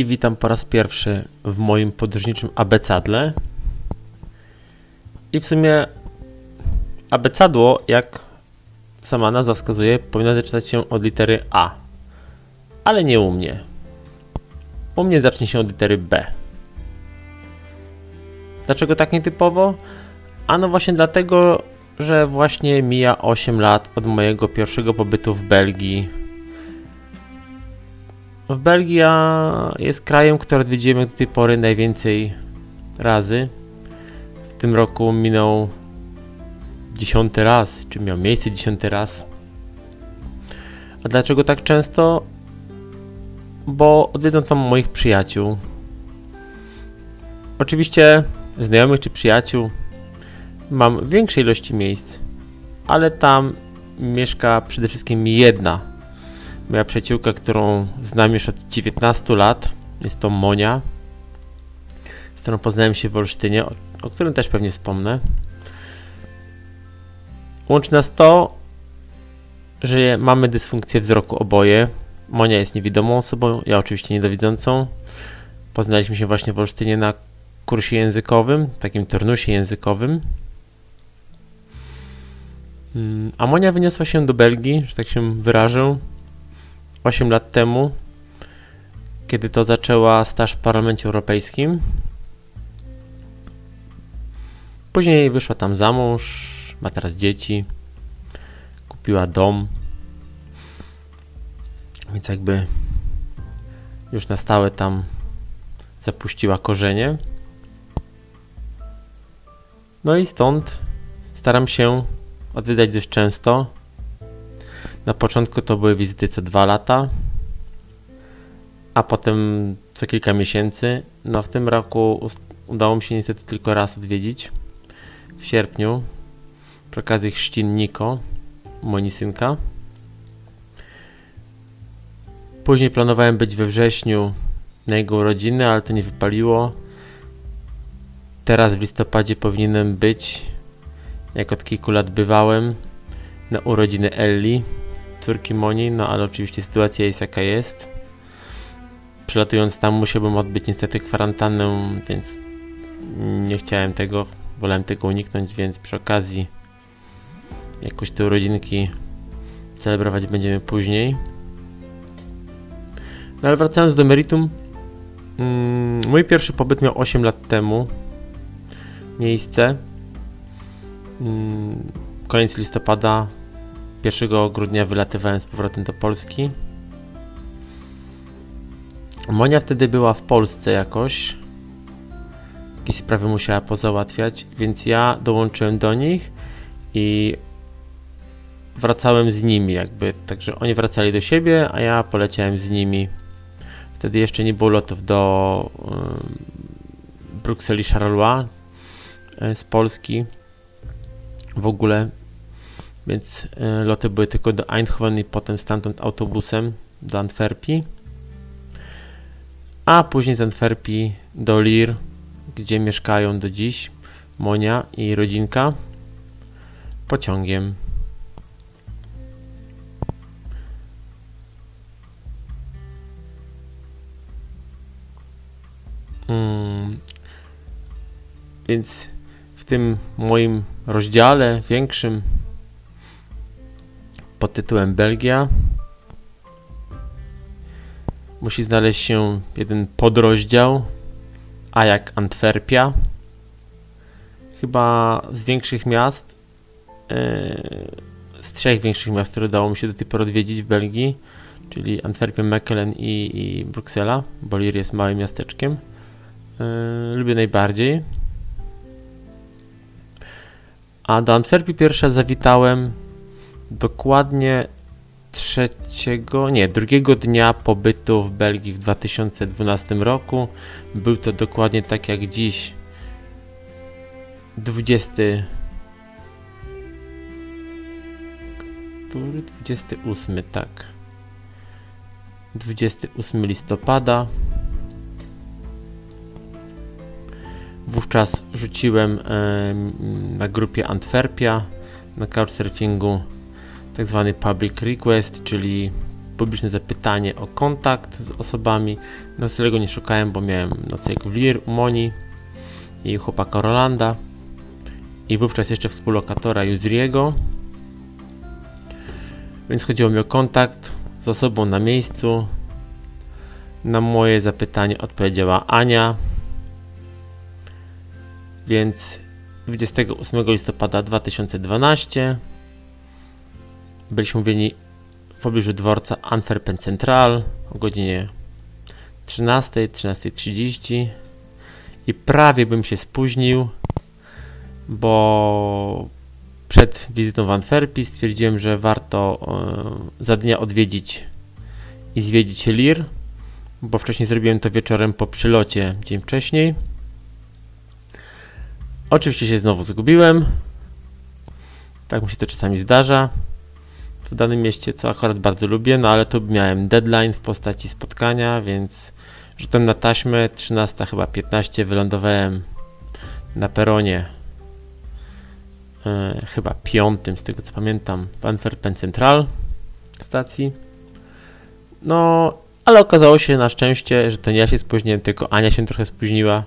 i witam po raz pierwszy w moim podróżniczym abecadle. I w sumie abecadło, jak sama nazwa wskazuje, powinno zaczynać się od litery A. Ale nie u mnie. U mnie zacznie się od litery B. Dlaczego tak nietypowo? Ano właśnie dlatego, że właśnie mija 8 lat od mojego pierwszego pobytu w Belgii. W Belgia jest krajem, który odwiedziłem do tej pory najwięcej razy. W tym roku minął dziesiąty raz, czy miał miejsce dziesiąty raz. A dlaczego tak często? Bo odwiedzam tam moich przyjaciół. Oczywiście znajomych czy przyjaciół mam większej ilości miejsc, ale tam mieszka przede wszystkim jedna moja przyjaciółka, którą znam już od 19 lat. Jest to Monia, z którą poznałem się w Olsztynie, o, o którym też pewnie wspomnę. Łączy nas to, że mamy dysfunkcję wzroku oboje. Monia jest niewidomą osobą, ja oczywiście niedowidzącą. Poznaliśmy się właśnie w Olsztynie na kursie językowym, takim turnusie językowym. Mm, a Monia wyniosła się do Belgii, że tak się wyrażę, 8 lat temu, kiedy to zaczęła staż w Parlamencie Europejskim. Później wyszła tam za mąż, ma teraz dzieci, kupiła dom. Więc jakby już na stałe tam zapuściła korzenie. No i stąd staram się odwiedzać dość często. Na początku to były wizyty co dwa lata, a potem co kilka miesięcy. No w tym roku udało mi się niestety tylko raz odwiedzić w sierpniu przy okazji chrzcin Niko, Monisynka. Później planowałem być we wrześniu na jego urodziny, ale to nie wypaliło. Teraz w listopadzie powinienem być, jak od kilku lat bywałem, na urodziny Ellie, córki Moni, no ale oczywiście sytuacja jest jaka jest. Przylatując tam musiałbym odbyć niestety kwarantannę, więc nie chciałem tego, wolałem tego uniknąć, więc przy okazji jakoś te urodzinki celebrować będziemy później. No ale wracając do meritum, mm, mój pierwszy pobyt miał 8 lat temu. Miejsce. Mm, koniec listopada 1 grudnia wylatywałem z powrotem do Polski. Monia wtedy była w Polsce jakoś. Jakieś sprawy musiała pozałatwiać, więc ja dołączyłem do nich i wracałem z nimi jakby. Także oni wracali do siebie, a ja poleciałem z nimi. Wtedy jeszcze nie było lotów do Brukseli Charleroi y, z Polski w ogóle więc y, loty były tylko do Eindhoven i potem stamtąd autobusem do Antwerpii. A później z Antwerpii do Lir, gdzie mieszkają do dziś Monia i rodzinka, pociągiem. Hmm. Więc w tym moim rozdziale większym pod tytułem Belgia. Musi znaleźć się jeden podrozdział, a jak Antwerpia. Chyba z większych miast, yy, z trzech większych miast, które udało mi się do tej pory odwiedzić w Belgii, czyli Antwerpię, Mechelen i, i Bruksela, bo Lir jest małym miasteczkiem. Yy, lubię najbardziej. A do Antwerpii pierwsza zawitałem dokładnie trzeciego, nie, drugiego dnia pobytu w Belgii w 2012 roku. Był to dokładnie tak jak dziś 20 który 28, tak. 28 listopada. Wówczas rzuciłem na grupie Antwerpia na couchsurfingu tak zwany public request, czyli publiczne zapytanie o kontakt z osobami. Noclegu nie szukałem, bo miałem nocleg w Lir u Moni i chłopaka Rolanda i wówczas jeszcze współlokatora Juzriego. Więc chodziło mi o kontakt z osobą na miejscu. Na moje zapytanie odpowiedziała Ania. Więc 28 listopada 2012 byliśmy umówieni w pobliżu dworca Antwerpen Central o godzinie 13, 13.30 i prawie bym się spóźnił, bo przed wizytą w Antwerpii stwierdziłem, że warto e, za dnia odwiedzić i zwiedzić Lir, bo wcześniej zrobiłem to wieczorem po przylocie dzień wcześniej. Oczywiście się znowu zgubiłem. Tak mi się to czasami zdarza w danym mieście, co akurat bardzo lubię, no ale tu miałem deadline w postaci spotkania, więc rzutem na taśmę 13 chyba 15 wylądowałem na peronie e, chyba piątym z tego co pamiętam w Antwerpen Central stacji. No, ale okazało się na szczęście, że to nie ja się spóźniłem, tylko Ania się trochę spóźniła.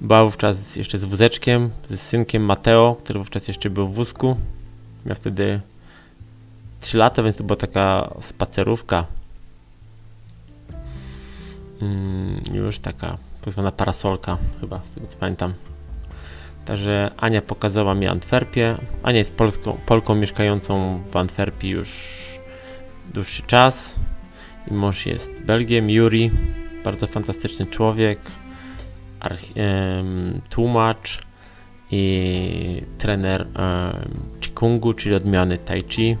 Była wówczas jeszcze z wózeczkiem, z synkiem Mateo, który wówczas jeszcze był w wózku. Miał wtedy 3 lata, więc to była taka spacerówka. Mm, już taka tak zwana parasolka, chyba, z tego co pamiętam. Także Ania pokazała mi Antwerpię. Ania jest Polską, Polką mieszkającą w Antwerpii już dłuższy czas. I mąż jest Belgiem, Juri. Bardzo fantastyczny człowiek. tłumacz i trener Chikungu, czyli odmiany Tai Chi.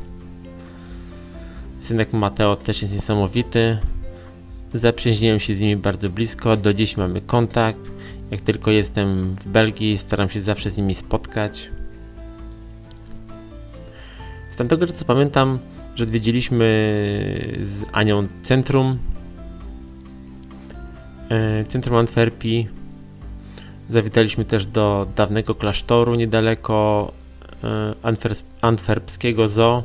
Synek Mateo też jest niesamowity. Zaprzyjaźniłem się z nimi bardzo blisko, do dziś mamy kontakt. Jak tylko jestem w Belgii, staram się zawsze z nimi spotkać. Z tamtego co pamiętam, że odwiedziliśmy z Anią centrum, e, centrum Antwerpii. Zawitaliśmy też do dawnego klasztoru niedaleko e, antwerpskiego zoo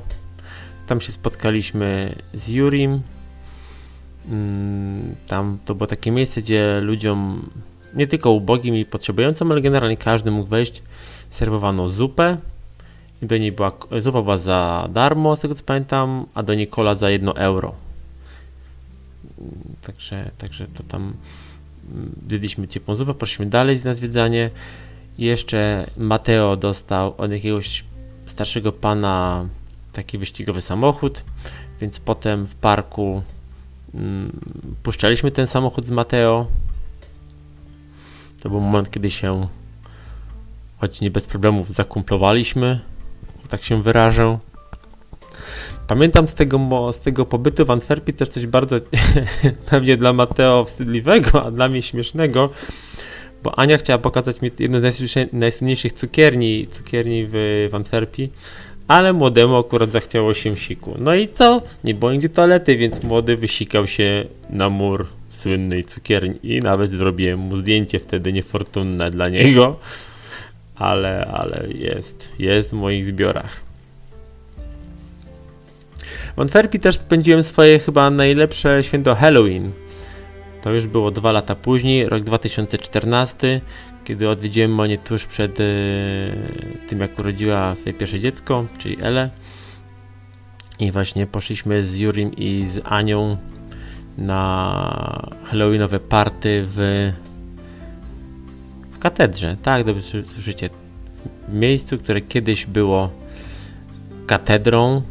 tam się spotkaliśmy z Jurim. Mm, tam to było takie miejsce, gdzie ludziom, nie tylko ubogim i potrzebującym, ale generalnie każdy mógł wejść. Serwowano zupę. I do niej była, zupa była za darmo, z tego co pamiętam, a do niej kola za 1 euro. Także, także to tam mm, zjedliśmy ciepłą zupę, poszliśmy dalej na zwiedzanie. Jeszcze Mateo dostał od jakiegoś starszego pana taki wyścigowy samochód, więc potem w parku mm, puszczaliśmy ten samochód z Mateo. To był moment, kiedy się, choć nie bez problemów, zakumplowaliśmy, tak się wyrażę. Pamiętam z tego, z tego pobytu w Antwerpii też coś bardzo pewnie dla Mateo wstydliwego, a dla mnie śmiesznego, bo Ania chciała pokazać mi jedną z najsłynniejszych cukierni, cukierni w, w Antwerpii, ale młodemu akurat zachciało się siku. No i co? Nie było nigdzie toalety, więc młody wysikał się na mur słynnej cukierni i nawet zrobiłem mu zdjęcie wtedy niefortunne dla niego, ale, ale jest, jest w moich zbiorach. W Antwerpii też spędziłem swoje chyba najlepsze święto Halloween. To już było dwa lata później, rok 2014, kiedy odwiedziłem Monię tuż przed e, tym, jak urodziła swoje pierwsze dziecko, czyli Ele. I właśnie poszliśmy z Jurim i z Anią na Halloweenowe party w, w katedrze. Tak, dobrze słyszycie. W miejscu, które kiedyś było katedrą.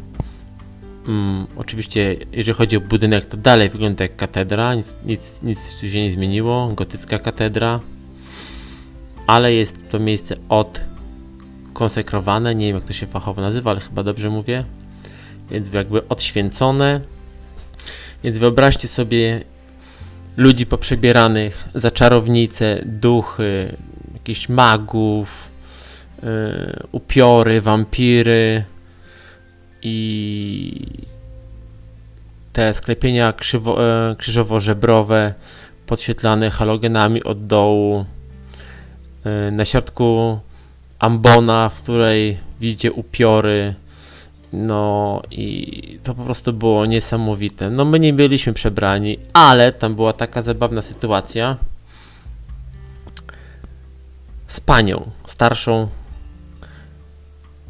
Um, oczywiście, jeżeli chodzi o budynek, to dalej wygląda jak katedra. Nic, nic, nic się nie zmieniło. Gotycka katedra ale jest to miejsce odkonsekrowane, nie wiem jak to się fachowo nazywa, ale chyba dobrze mówię, więc jakby odświęcone. Więc wyobraźcie sobie ludzi poprzebieranych za czarownice, duchy, jakichś magów, yy, upiory, wampiry i te sklepienia krzywo, yy, krzyżowo-żebrowe podświetlane halogenami od dołu Y, na środku ambona, w której widzicie upiory, No i to po prostu było niesamowite. No my nie byliśmy przebrani, ale tam była taka zabawna sytuacja z panią starszą,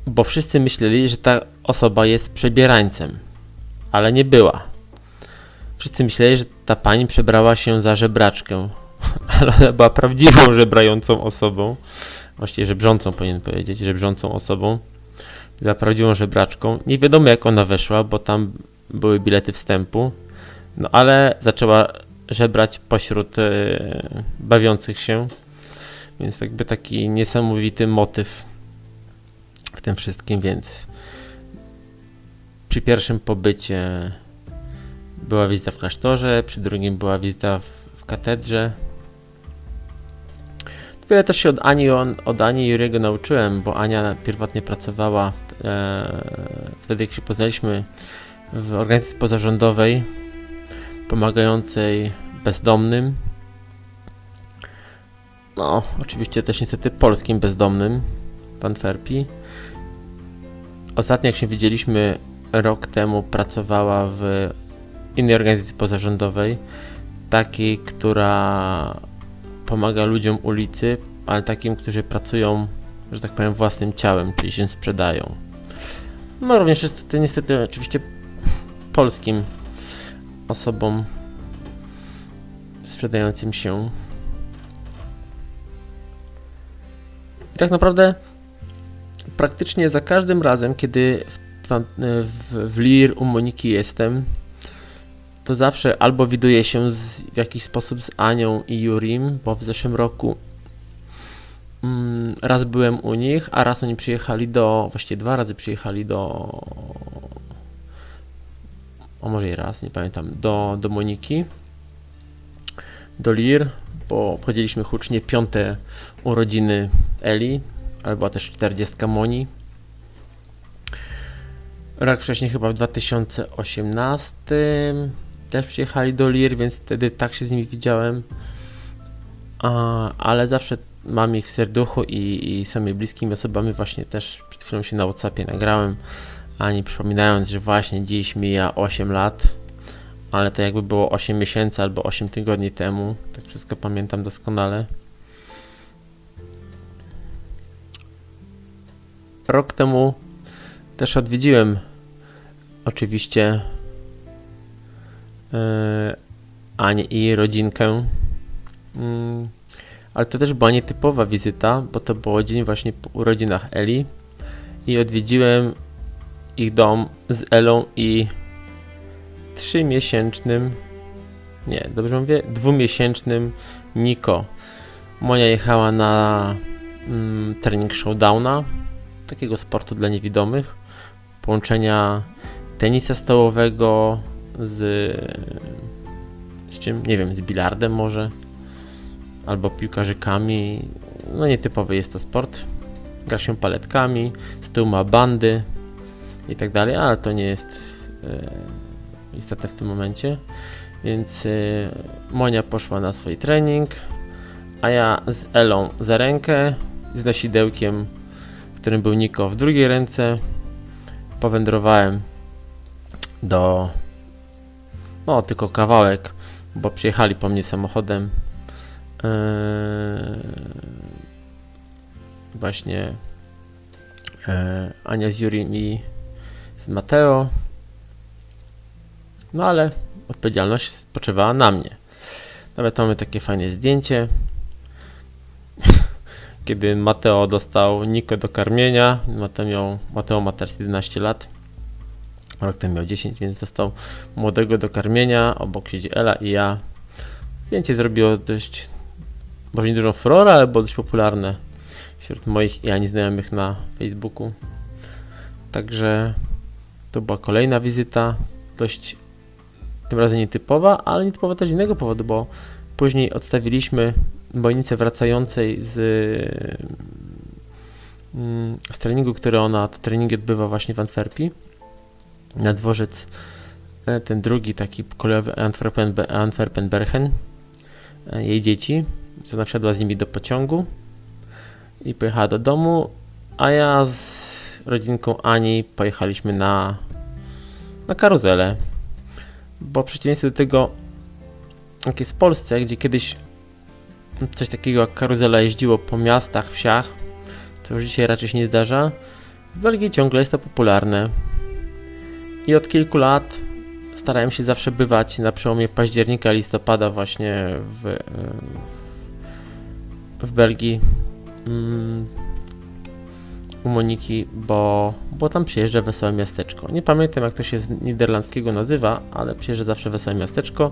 bo wszyscy myśleli, że ta osoba jest przebierańcem, ale nie była. Wszyscy myśleli, że ta pani przebrała się za żebraczkę, ale ona była prawdziwą żebrającą osobą. Właściwie żebrzącą powinien powiedzieć, żebrzącą osobą. Za prawdziwą żebraczką. Nie wiadomo jak ona weszła, bo tam były bilety wstępu. No ale zaczęła żebrać pośród e, bawiących się. Więc jakby taki niesamowity motyw w tym wszystkim, więc przy pierwszym pobycie była wizyta w klasztorze, przy drugim była wizyta w, w katedrze. Wiele też się od Ani, od Ani i Juriego nauczyłem, bo Ania pierwotnie pracowała w, e, wtedy, jak się poznaliśmy w organizacji pozarządowej pomagającej bezdomnym. No, oczywiście też niestety polskim bezdomnym w Antwerpii. Ostatnio jak się widzieliśmy rok temu pracowała w innej organizacji pozarządowej, takiej, która pomaga ludziom ulicy, ale takim, którzy pracują, że tak powiem, własnym ciałem, czyli się sprzedają. No również jest to niestety oczywiście polskim osobom sprzedającym się. I tak naprawdę praktycznie za każdym razem, kiedy w, w, w Lir u Moniki jestem, to zawsze albo widuję się z, w jakiś sposób z Anią i Jurim, bo w zeszłym roku mm, raz byłem u nich, a raz oni przyjechali do, właściwie dwa razy przyjechali do, a może i raz, nie pamiętam, do, do Moniki, do Lir, bo obchodziliśmy hucznie piąte urodziny Eli, ale była też 40 Moni. Rok wcześniej, chyba w 2018, też przyjechali do Lir, więc wtedy tak się z nimi widziałem. A, ale zawsze mam ich w serduchu i, i są mi bliskimi osobami. Właśnie też przed chwilą się na Whatsappie nagrałem, ani przypominając, że właśnie dziś mija 8 lat, ale to jakby było 8 miesięcy albo 8 tygodni temu. Tak wszystko pamiętam doskonale. Rok temu też odwiedziłem oczywiście E, Anię i rodzinkę. Mm, ale to też była nietypowa wizyta, bo to było dzień właśnie po urodzinach Eli i odwiedziłem ich dom z Elą i trzymiesięcznym, nie, dobrze mówię, dwumiesięcznym Niko. Monia jechała na mm, trening showdowna, takiego sportu dla niewidomych, połączenia tenisa stołowego, z, z czym? Nie wiem, z bilardem może, albo piłkarzykami. No nietypowy jest to sport. Gra się paletkami, z tyłu ma bandy i tak dalej, ale to nie jest e, istotne w tym momencie. Więc e, Monia poszła na swój trening, a ja z Elą za rękę, z nosidełkiem, w którym był Niko w drugiej ręce, powędrowałem do no, tylko kawałek, bo przyjechali po mnie samochodem. Yy, właśnie yy, Ania z Jurim i z Mateo. No ale odpowiedzialność spoczywała na mnie. Nawet mamy takie fajne zdjęcie, kiedy Mateo dostał Niko do karmienia. Mateo, miał, Mateo ma teraz 11 lat. Rok ten miał 10, więc dostał młodego do karmienia. Obok siedzi Ela i ja. Zdjęcie zrobiło dość, może nie dużą furorę, ale było dość popularne wśród moich i ani znajomych na Facebooku. Także to była kolejna wizyta, dość tym razem nietypowa, ale nietypowa też z innego powodu, bo później odstawiliśmy bojnicę wracającej z, mm, z treningu, który ona, to treningi odbywa właśnie w Antwerpii na dworzec e, ten drugi taki kolejowy Antwerpen, Antwerpen-Bergen, e, jej dzieci, co wsiadła z nimi do pociągu i pojechała do domu, a ja z rodzinką Ani pojechaliśmy na, na karuzelę. Bo w przeciwieństwie do tego, jak jest w Polsce, gdzie kiedyś coś takiego jak karuzela jeździło po miastach, wsiach, co już dzisiaj raczej się nie zdarza, w Belgii ciągle jest to popularne. I od kilku lat starałem się zawsze bywać na przełomie października, listopada właśnie w, w Belgii mm, u Moniki, bo, bo tam przyjeżdża Wesołe Miasteczko. Nie pamiętam jak to się z niderlandzkiego nazywa, ale przyjeżdża zawsze Wesołe Miasteczko.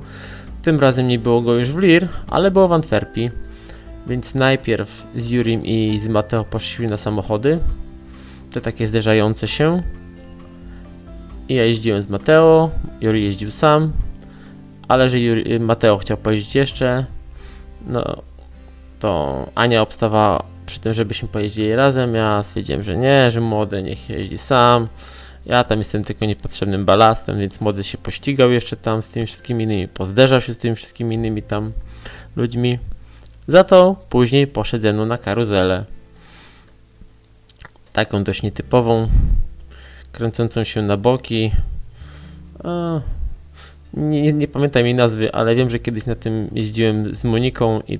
Tym razem nie było go już w Lir, ale było w Antwerpii. Więc najpierw z Jurim i z Mateo poszliśmy na samochody, te takie zderzające się. I ja jeździłem z Mateo, Juri jeździł sam, ale że Juri, Mateo chciał pojeździć jeszcze, no to Ania obstawała przy tym, żebyśmy pojeździli razem. Ja stwierdziłem, że nie, że młody niech jeździ sam. Ja tam jestem tylko niepotrzebnym balastem, więc młody się pościgał jeszcze tam z tymi wszystkimi innymi, pozderzał się z tymi wszystkimi innymi tam ludźmi. Za to później poszedł ze mną na karuzelę. Taką dość nietypową, kręcącą się na boki. A, nie, nie pamiętam jej nazwy, ale wiem, że kiedyś na tym jeździłem z Moniką i,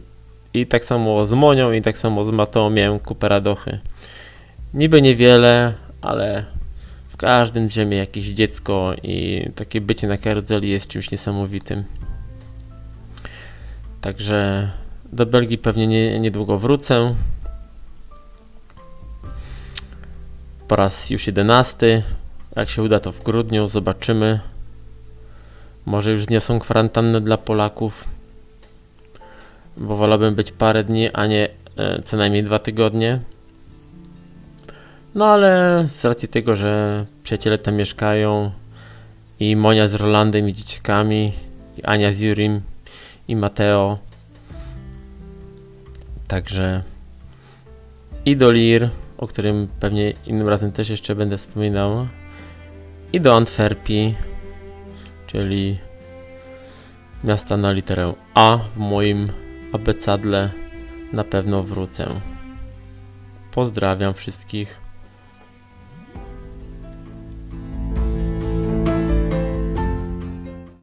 i tak samo z Monią i tak samo z Matą miałem kupę radochy. Niby niewiele, ale każdym drzemie jakieś dziecko i takie bycie na karuzeli jest czymś niesamowitym. Także do Belgii pewnie nie, niedługo wrócę. Po raz już jedenasty. Jak się uda to w grudniu, zobaczymy. Może już zniosą kwarantannę dla Polaków. Bo wolałbym być parę dni, a nie e, co najmniej dwa tygodnie. No ale z racji tego, że przyjaciele tam mieszkają i Monia z Rolandem i dzieciakami, i Ania z Jurim i Mateo. Także i do Lir, o którym pewnie innym razem też jeszcze będę wspominał, i do Antwerpii, czyli miasta na literę A w moim abecadle na pewno wrócę. Pozdrawiam wszystkich.